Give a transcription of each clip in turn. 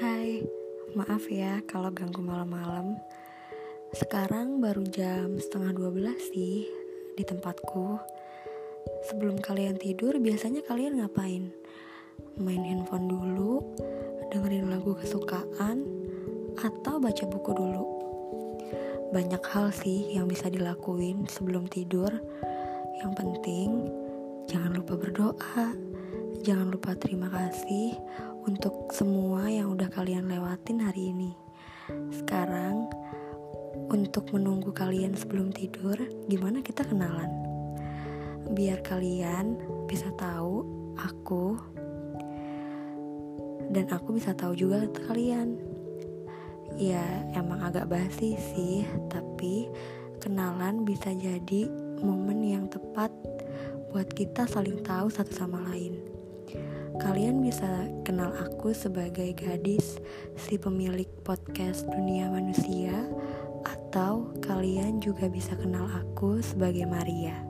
Hai, maaf ya kalau ganggu malam-malam. Sekarang baru jam setengah 12 sih di tempatku. Sebelum kalian tidur biasanya kalian ngapain? Main handphone dulu, dengerin lagu kesukaan, atau baca buku dulu. Banyak hal sih yang bisa dilakuin sebelum tidur. Yang penting jangan lupa berdoa Jangan lupa terima kasih untuk semua yang udah kalian lewatin hari ini. Sekarang, untuk menunggu kalian sebelum tidur, gimana kita kenalan? Biar kalian bisa tahu aku dan aku bisa tahu juga kalian. Ya, emang agak basi sih, tapi kenalan bisa jadi momen yang tepat buat kita saling tahu satu sama lain. Kalian bisa kenal aku sebagai gadis si pemilik podcast Dunia Manusia atau kalian juga bisa kenal aku sebagai Maria.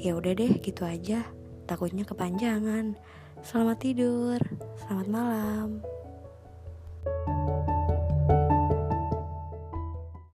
Ya udah deh, gitu aja. Takutnya kepanjangan. Selamat tidur. Selamat malam.